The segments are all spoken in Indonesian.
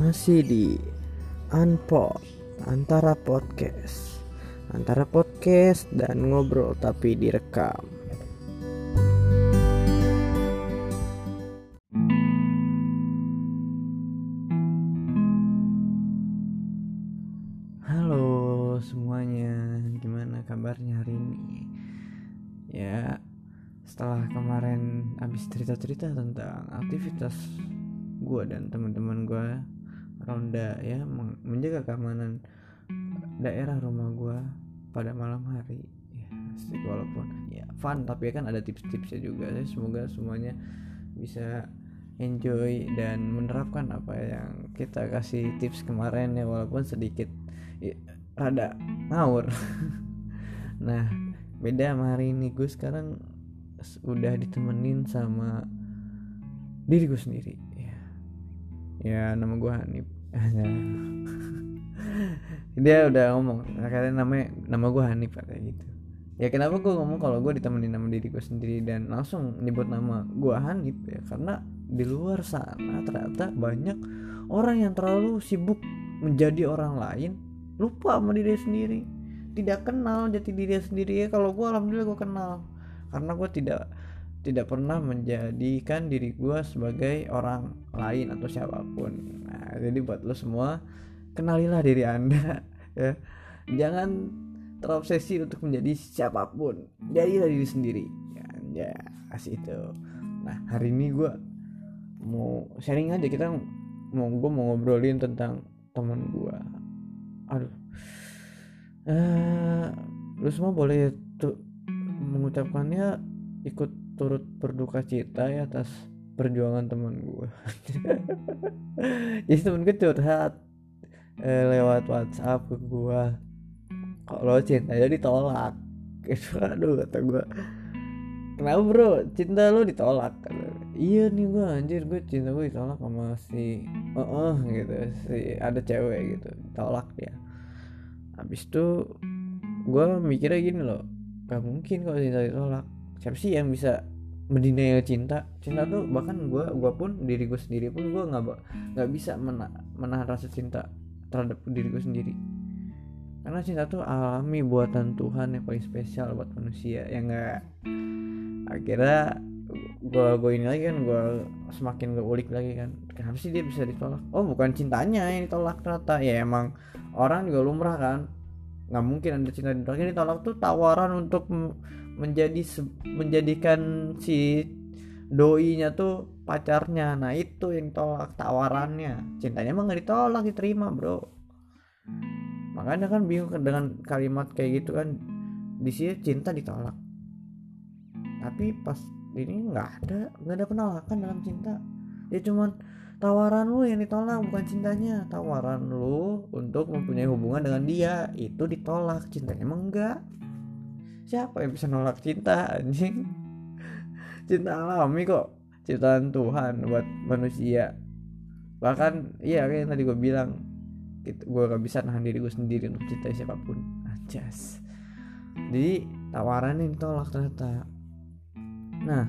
masih di Unpod antara podcast antara podcast dan ngobrol tapi direkam. Halo semuanya gimana kabarnya hari ini? Ya setelah kemarin habis cerita-cerita tentang aktivitas gue dan teman-teman gue ronda ya menjaga keamanan daerah rumah gue pada malam hari. Ya walaupun ya fun tapi kan ada tips-tipsnya juga ya semoga semuanya bisa enjoy dan menerapkan apa yang kita kasih tips kemarin ya walaupun sedikit ya, rada ngawur. Nah beda sama hari ini. Gue sekarang udah ditemenin sama diri gue sendiri ya. Ya nama gue Hanif dia udah ngomong katanya namanya nama gue Hanif kayak gitu. Ya kenapa gue ngomong kalau gue ditemenin nama diri gue sendiri dan langsung nyebut nama gue Hanif? Ya karena di luar sana ternyata banyak orang yang terlalu sibuk menjadi orang lain lupa sama diri sendiri. Tidak kenal jati diri sendiri. Ya kalau gue alhamdulillah gue kenal. Karena gue tidak tidak pernah menjadikan diri gue sebagai orang lain atau siapa pun. Nah jadi buat lo semua kenalilah diri anda ya. Jangan terobsesi untuk menjadi siapa pun. Jadilah diri sendiri. Ya, ya kasih itu. Nah hari ini gue mau sharing aja kita mau gue mau ngobrolin tentang teman gue aduh. Uh, lu semua boleh tuh mengucapkannya ikut turut berduka cita ya atas perjuangan teman gue jadi temen gue curhat eh, lewat WhatsApp ke gue kalau cintanya ditolak? Itu aduh kata gue kenapa bro? Cinta lo ditolak? Iya nih gue anjir gue cinta gue ditolak sama si uh, uh gitu. Si ada cewek gitu ditolak dia. Habis itu gue mikirnya gini loh. Gak mungkin kalau cinta ditolak. Siapa sih yang bisa mendinai cinta cinta tuh bahkan gue gua pun diri gue sendiri pun gue nggak nggak bisa mena menahan rasa cinta terhadap diri gue sendiri. Karena cinta tuh alami buatan Tuhan yang paling spesial buat manusia yang enggak akhirnya gue gue ini lagi kan gue semakin gue ulik lagi kan. Kenapa sih dia bisa ditolak? Oh bukan cintanya yang ditolak ternyata. Ya emang orang juga lumrah kan. Nggak mungkin ada cinta ditolak. Ini ditolak tuh tawaran untuk menjadi menjadikan si doinya tuh pacarnya. Nah itu yang tolak tawarannya. Cintanya emang nggak ditolak diterima bro. Makanya kan bingung dengan kalimat kayak gitu kan. Di sini cinta ditolak. Tapi pas ini nggak ada nggak ada penolakan dalam cinta. Ya cuman tawaran lu yang ditolak bukan cintanya. Tawaran lu untuk mempunyai hubungan dengan dia itu ditolak. Cintanya emang enggak siapa yang bisa nolak cinta anjing? Cinta alami kok. Ciptaan Tuhan buat manusia. Bahkan iya kayak yang tadi gue bilang gitu, gue gak bisa nahan diri gue sendiri untuk cinta siapa pun. Anjas. Jadi tawaran ini tolak ternyata. Nah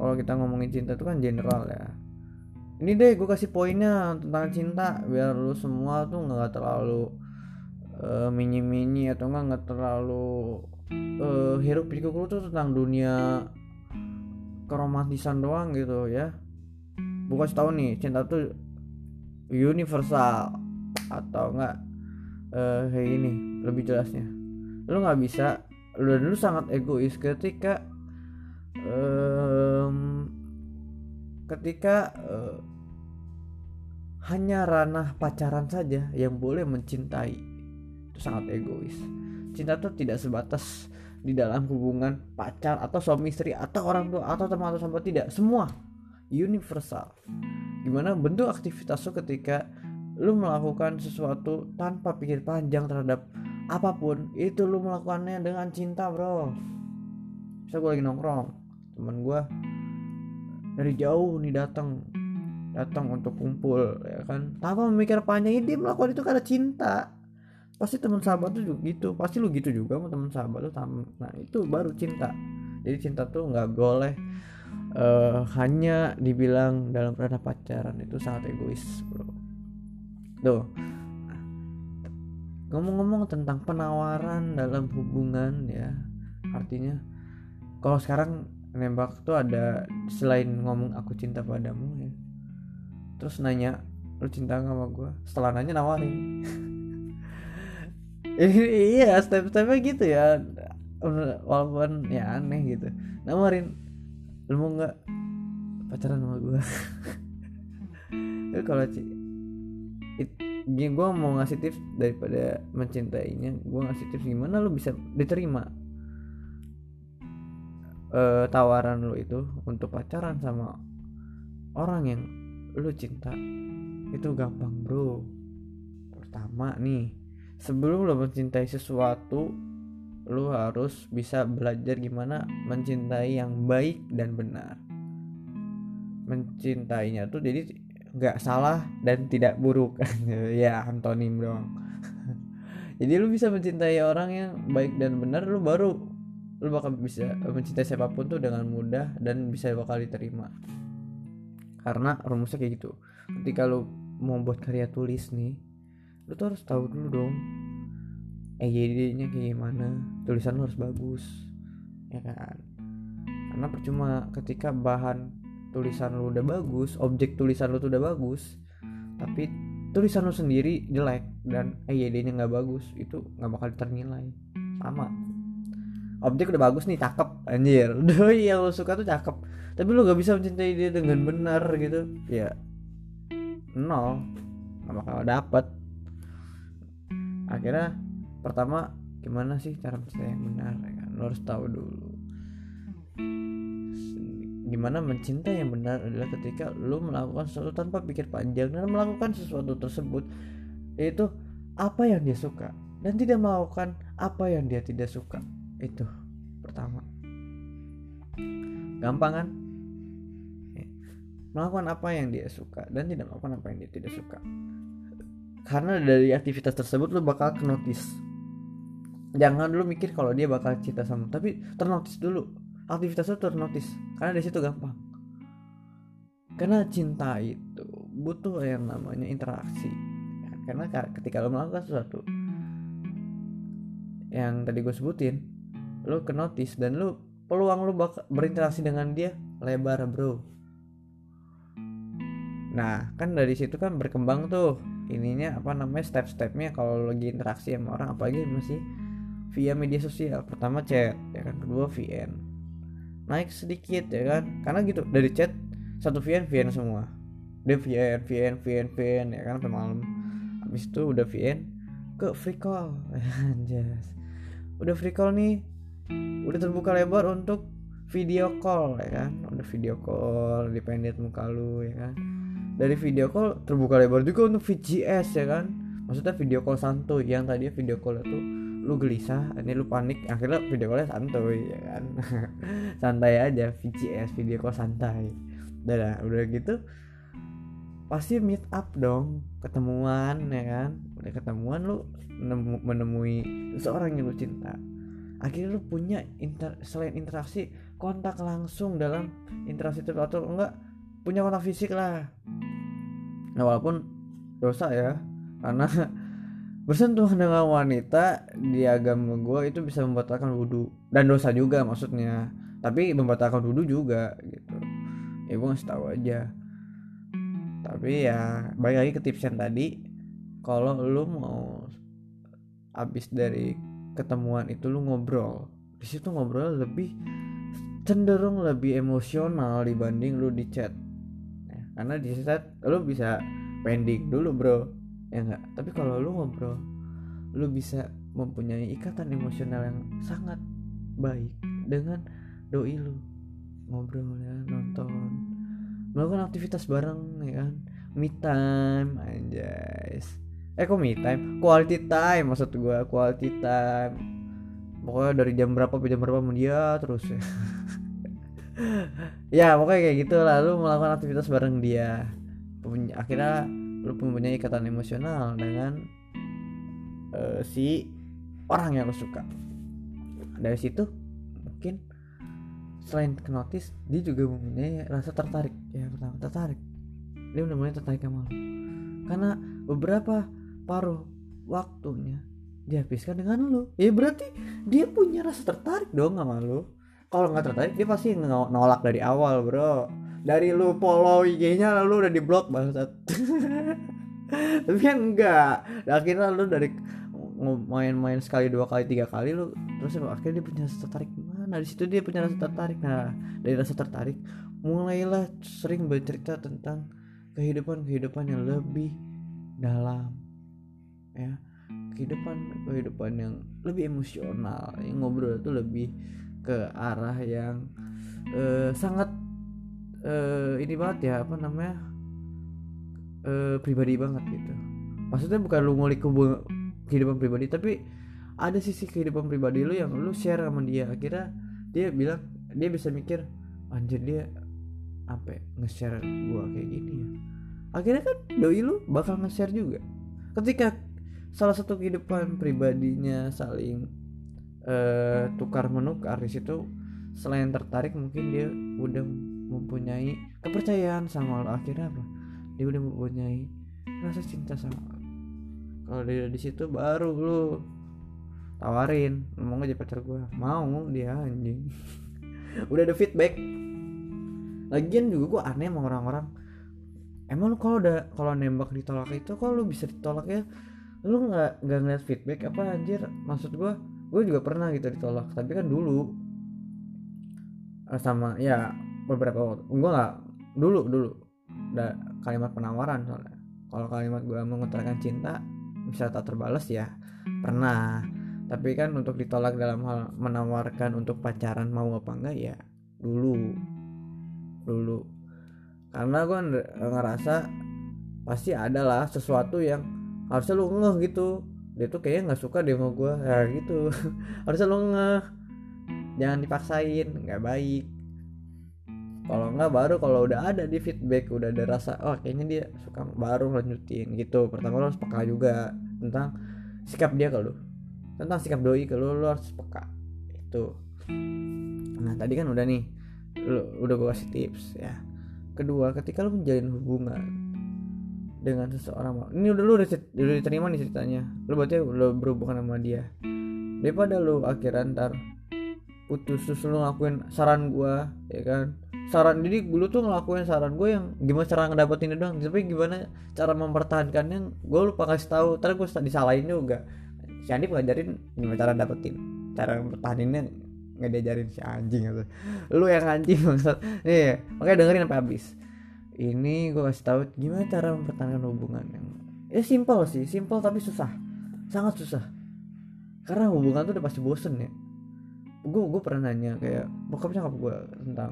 kalau kita ngomongin cinta itu kan general ya. Ini deh gue kasih poinnya tentang cinta biar lu semua tuh nggak terlalu uh, mini mini atau nggak nggak terlalu uh, hiruk pikuk lu tuh tentang dunia keromantisan doang gitu ya. Bukan tahu nih cinta tuh universal atau enggak uh, kayak gini lebih jelasnya. Lu nggak bisa lu dan lu sangat egois ketika um, ketika uh, hanya ranah pacaran saja yang boleh mencintai. Itu sangat egois cinta tuh tidak sebatas di dalam hubungan pacar atau suami istri atau orang tua atau teman atau sahabat tidak. Semua. Universal. Gimana bentuk aktivitas lo ketika lu melakukan sesuatu tanpa pikir panjang terhadap apa pun itu lu melakukannya dengan cinta bro. Bisa gue lagi nongkrong teman gue dari jauh nih datang datang untuk kumpul ya kan? Tanpa memikir panjang dia melakukan itu karena cinta pasti teman sahabat tuh juga gitu. Pasti lu gitu juga sama teman sahabat lu nah itu baru cinta. Jadi cinta tuh nggak boleh uh, hanya dibilang dalam ranah pacaran. Itu sangat egois bro. Tuh. Ngomong-ngomong tentang penawaran dalam hubungan ya artinya kalau sekarang nembak tuh ada selain ngomong aku cinta padamu ya terus nanya lu cinta gak sama gue setelah nanya nawarin iya step-stepnya gitu ya. Walaupun ya aneh gitu. Nawarin lu mau nggak pacaran sama gue kalau gue mau ngasih tips daripada mencintainya. Gue ngasih tips gimana lu bisa diterima. Uh, tawaran lu itu untuk pacaran sama orang yang lu cinta. Itu gampang bro. Pertama nih sebelum lu mencintai sesuatu lu harus bisa belajar gimana mencintai yang baik dan benar. Mencintainya tuh jadi nggak salah dan tidak buruk. Ya antonim dong jadi lu bisa mencintai orang yang baik dan benar lu baru lu bakal bisa mencintai siapa pun tuh dengan mudah dan bisa bakal diterima. Karena rumusnya kayak gitu. Ketika lu mau buat karya tulis nih lu tuh harus tahu dulu dong EYD nya kayak gimana tulisan lu harus bagus ya kan? Karena percuma ketika bahan tulisan lu udah bagus objek tulisan lu tuh udah bagus tapi tulisan lu sendiri jelek dan EYD nya nggak bagus itu nggak bakal ternilai. Sama. Objek udah bagus nih cakep anjir. Udah yang lu suka tuh cakep. Tapi lu gak bisa mencintai dia dengan benar gitu ya. Nol. Gak bakal dapet akhirnya pertama gimana sih cara mencintai yang benar ya kan? lo harus tahu dulu. Gimana mencintai yang benar adalah ketika lu melakukan sesuatu tanpa pikir panjang dan melakukan sesuatu tersebut. Yaitu apa yang dia suka dan tidak melakukan apa yang dia tidak suka. Itu pertama. Gampang kan? Melakukan apa yang dia suka dan tidak melakukan apa yang dia tidak suka karena dari aktivitas tersebut lu bakal kenotis. Jangan dulu mikir kalau dia bakal cinta sama tapi ternotis dulu. Aktivitas itu ternotis. Karena dari situ gampang. Karena cinta itu butuh yang namanya interaksi. Karena ketika lo melakukan sesuatu yang tadi gue sebutin lo kenotis dan lo peluang lo bakal berinteraksi dengan dia lebar bro. Nah, kan dari situ kan berkembang tuh ininya apa namanya step-stepnya kalau lagi interaksi sama orang apalagi masih via media sosial. Pertama chat, ya kan, kedua VN. Naik sedikit ya kan. Karena gitu, dari chat satu VN VN semua. Dia VN, VN, VN, VN ya kan sampai malam. Habis itu udah VN ke free call. Anjas. Udah free call nih. Udah terbuka lebar untuk video call ya kan. Udah video call dipendek muka lu ya kan dari video call terbuka lebar juga untuk VGS ya kan? Maksudnya video call santuy yang tadi video call itu lu gelisah ini lu panik. Akhirnya video callnya santuy ya kan? Santai aja VGS video call santai. Udah udah gitu pasti meet up dong ketemuan ya kan? Udah ketemuan lu menemui seorang yang lu cinta. Akhirnya lu punya inter, selain interaksi kontak langsung dalam interaksi itu atau enggak punya kontak fisik lah nah walaupun dosa ya karena bersentuhan dengan wanita di agama gue itu bisa membatalkan wudhu dan dosa juga maksudnya. Tapi membatalkan wudhu juga gitu. Ya gue ngasih tahu aja. Tapi ya balik lagi ke tips tadi. Kalau lu mau abis dari ketemuan itu lu ngobrol. Di situ ngobrol lebih cenderung lebih emosional dibanding lu di chat karena di saat lu bisa pending dulu bro. Ya enggak tapi kalau lu ngobrol lu bisa mempunyai ikatan emosional yang sangat baik dengan doi lu. Ngobrol ya nonton. Melakukan aktivitas bareng ya kan? Me time anjay. Eh kok me time? Quality time maksud gue quality time. Pokoknya dari jam berapa sampai jam berapa sama dia terus ya ya pokoknya kayak gitu lah. Lu melakukan aktivitas bareng dia. Akhirnya lu mempunyai ikatan emosional dengan uh, si orang yang lu suka. Dari situ mungkin selain kenotis dia juga mempunyai rasa tertarik. Ya pertama tertarik. Dia mulai tertarik sama lu. Karena beberapa paruh waktunya dihabiskan dengan lu. Ya berarti dia punya rasa tertarik dong sama lu kalau nggak tertarik dia pasti nolak dari awal bro. Dari lu follow IG-nya lalu udah di blok bangsat. Tapi kan enggak akhirnya lu dari main-main sekali dua kali tiga kali lu terus lu akhirnya dia punya rasa tertarik mana di situ dia punya rasa tertarik. Nah dari rasa tertarik mulailah sering bercerita tentang kehidupan kehidupan yang lebih dalam ya. Kehidupan kehidupan yang lebih emosional yang ngobrol itu lebih ke arah yang uh, sangat uh, ini banget ya apa namanya uh, pribadi banget gitu. Maksudnya bukan lu ngulik kehidupan pribadi tapi ada sisi kehidupan pribadi lu yang lu share sama dia. Akhirnya dia bilang dia bisa mikir anjir dia apa ya, nge-share gua kayak gini ya. Akhirnya kan doi lu bakal nge-share juga. Ketika salah satu kehidupan pribadinya saling uh, tukar menukar di situ selain tertarik mungkin dia udah mempunyai kepercayaan sama lo. Akhirnya apa? Dia udah mempunyai rasa cinta sama lo. Kalau dia di situ baru lu tawarin mau aja pacar gue mau dia anjing. Udah ada feedback. Lagian juga gue aneh sama orang-orang. Emang lu kalau udah kalau nembak ditolak itu kalau lu bisa ditolak ya? Lu nggak nggak ngeliat feedback apa anjir? Maksud gue gue juga pernah gitu ditolak tapi kan dulu eh, sama ya beberapa waktu gue nggak dulu dulu kalimat penawaran soalnya. Kalau kalimat gue mengutarakan cinta bisa tak terbalas ya pernah. Tapi kan untuk ditolak dalam hal menawarkan untuk pacaran mau apa enggak ya dulu. Dulu. Karena gue ngerasa pasti ada lah sesuatu yang harusnya lu ngeh gitu dia tuh kayaknya nggak suka sama gue ya gitu. Harusnya lu ngeh. Jangan dipaksain nggak baik. Kalau nggak baru kalau udah ada di feedback udah ada rasa oh kayaknya dia suka baru lanjutin gitu. Pertama lo harus peka juga tentang sikap dia ke lu. Tentang sikap doi ke lu lo harus peka. Itu. Nah tadi kan udah nih lu udah gue kasih tips ya. Kedua ketika lu menjalin hubungan dengan seseorang ini udah lu udah, udah diterima nih ceritanya. Lu berarti udah berhubungan sama dia. Daripada lu akhirnya ntar putus terus lu ngakuin saran gua ya kan? Saran jadi dulu tuh ngelakuin saran gue yang gimana cara ngedapetin itu doang. Tapi gimana cara mempertahankannya gue lupa kasih tahu. Terus gue disalahin juga. Si Andi ngajarin gimana cara dapetin cara mempertahaninnya nggak diajarin si anjing gitu. Lu yang anjing maksud nih makanya dengerin sampai habis ini gue kasih tahu gimana cara mempertahankan hubungan yang? Ya simpel sih simpel tapi susah sangat susah. Karena hubungan tuh udah pasti bosen ya. Gue gue pernah nanya kayak bokapnya nyokap gue tentang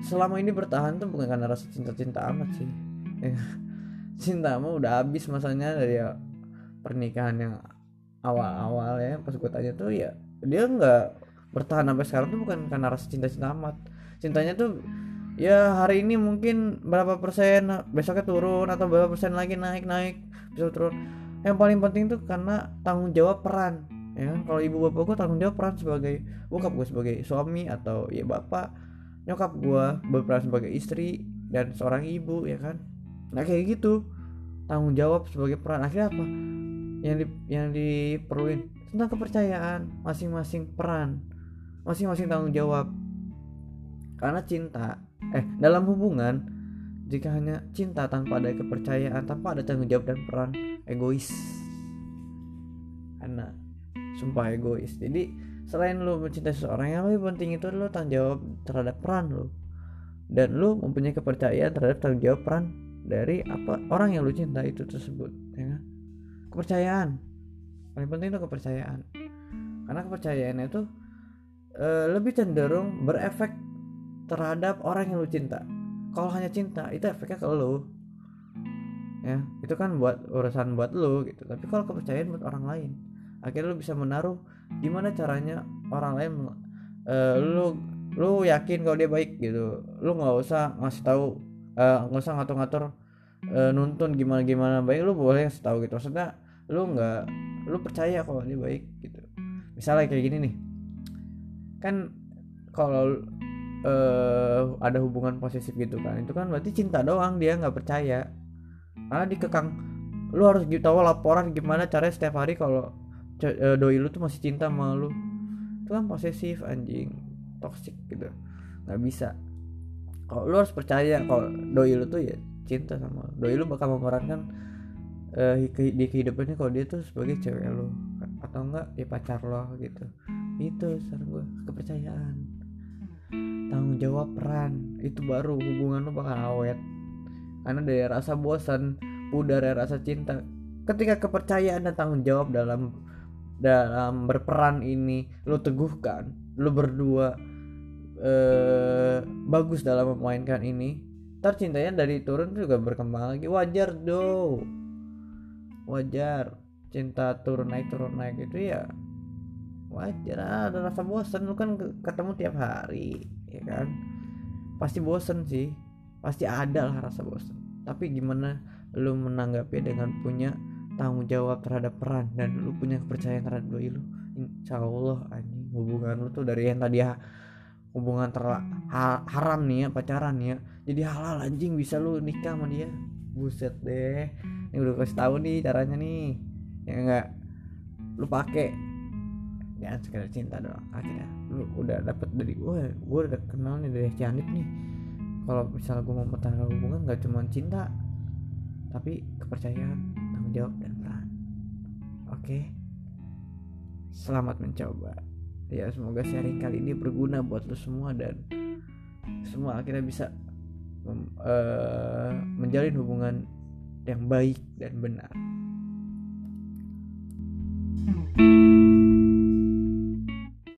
selama ini bertahan tuh bukan karena rasa cinta-cinta amat sih. Ya. cinta mah udah habis masanya dari ya, pernikahan yang awal-awal ya. Pas gue tanya tuh ya dia nggak bertahan sampai sekarang tuh bukan karena rasa cinta-cinta amat. Cintanya tuh ya hari ini mungkin berapa persen besoknya turun atau berapa persen lagi naik naik bisa turun. Yang paling penting tuh karena tanggung jawab peran ya kan? Kalau ibu bapak gue tanggung jawab peran sebagai bokap gue sebagai suami atau ya bapak nyokap gue berperan sebagai istri dan seorang ibu ya kan? Nah kayak gitu. Tanggung jawab sebagai peran. Akhirnya apa? Yang di, yang diperluin tentang kepercayaan masing-masing peran masing-masing tanggung jawab. Karena cinta eh dalam hubungan jika hanya cinta tanpa ada kepercayaan tanpa ada tanggung jawab dan peran egois. Karena sumpah egois. Jadi selain lu mencintai seseorang yang lebih penting itu lu tanggung jawab terhadap peran lu dan lu mempunyai kepercayaan terhadap tanggung jawab peran dari apa orang yang lu cinta itu tersebut ya kan? kepercayaan. Paling penting itu kepercayaan. Karena kepercayaan itu e, lebih cenderung berefek terhadap orang yang lu cinta. Kalau hanya cinta itu efeknya ke lu. Ya itu kan buat urusan buat lu gitu. Tapi kalau kepercayaan buat orang lain akhirnya lu bisa menaruh gimana caranya orang lain uh, lu lu yakin kalau dia baik gitu. Lu nggak usah ngasih tahu eh, nggak uh, usah ngatur-ngatur uh, nuntun gimana gimana baik lu boleh ngasih tahu gitu. Maksudnya lu nggak lu percaya kalau dia baik gitu. Misalnya kayak gini nih. Kan kalau uh, ada hubungan posesif gitu kan. Itu kan berarti cinta doang dia nggak percaya. Karena dikekang lu harus gitu tahu laporan gimana caranya setiap hari kalau uh, doi lu tuh masih cinta sama lu. Itu kan posesif anjing. Toxic gitu. Nggak bisa. Kalau lu harus percaya kalau doi lu tuh ya cinta sama lu. doi lu bakal mengorbankan uh, di kehidupannya kalau dia tuh sebagai cewek lu. Atau enggak ya pacar lo gitu. Itu saran gue kepercayaan tanggung jawab peran. Itu baru hubungan lo bakal awet. Karena dari rasa bosan pudar dari rasa cinta. Ketika kepercayaan dan tanggung jawab dalam dalam berperan ini lo teguhkan lo berdua eh, bagus dalam memainkan ini tercintanya dari turun juga berkembang lagi. Wajar do. Wajar. Cinta turun naik turun naik itu ya wajar ada rasa bosan lu kan ketemu tiap hari ya kan? Pasti bosan sih. Pasti ada lah rasa bosan tapi gimana lu menanggapi dengan punya tanggung jawab terhadap peran dan lu punya kepercayaan terhadap doi lu? Insya Allah anjing hubungan lu tuh dari yang tadi hubungan ter ha haram nih ya pacaran nih ya. Jadi halal anjing bisa lu nikah sama dia. Buset deh. Ini udah kasih tahu nih caranya nih. Ya enggak lu pakai sekedar cinta doang. Akhirnya lu udah dapet dari gue gue udah kenal nih dari Cianit nih. Kalau misalnya gue mau mempertahankan hubungan gak cuma cinta tapi kepercayaan tanggung jawab dan peran. Oke. Selamat mencoba. Ya semoga sharing kali ini berguna buat lu semua dan semua akhirnya bisa uh, menjalin hubungan yang baik dan benar. thank you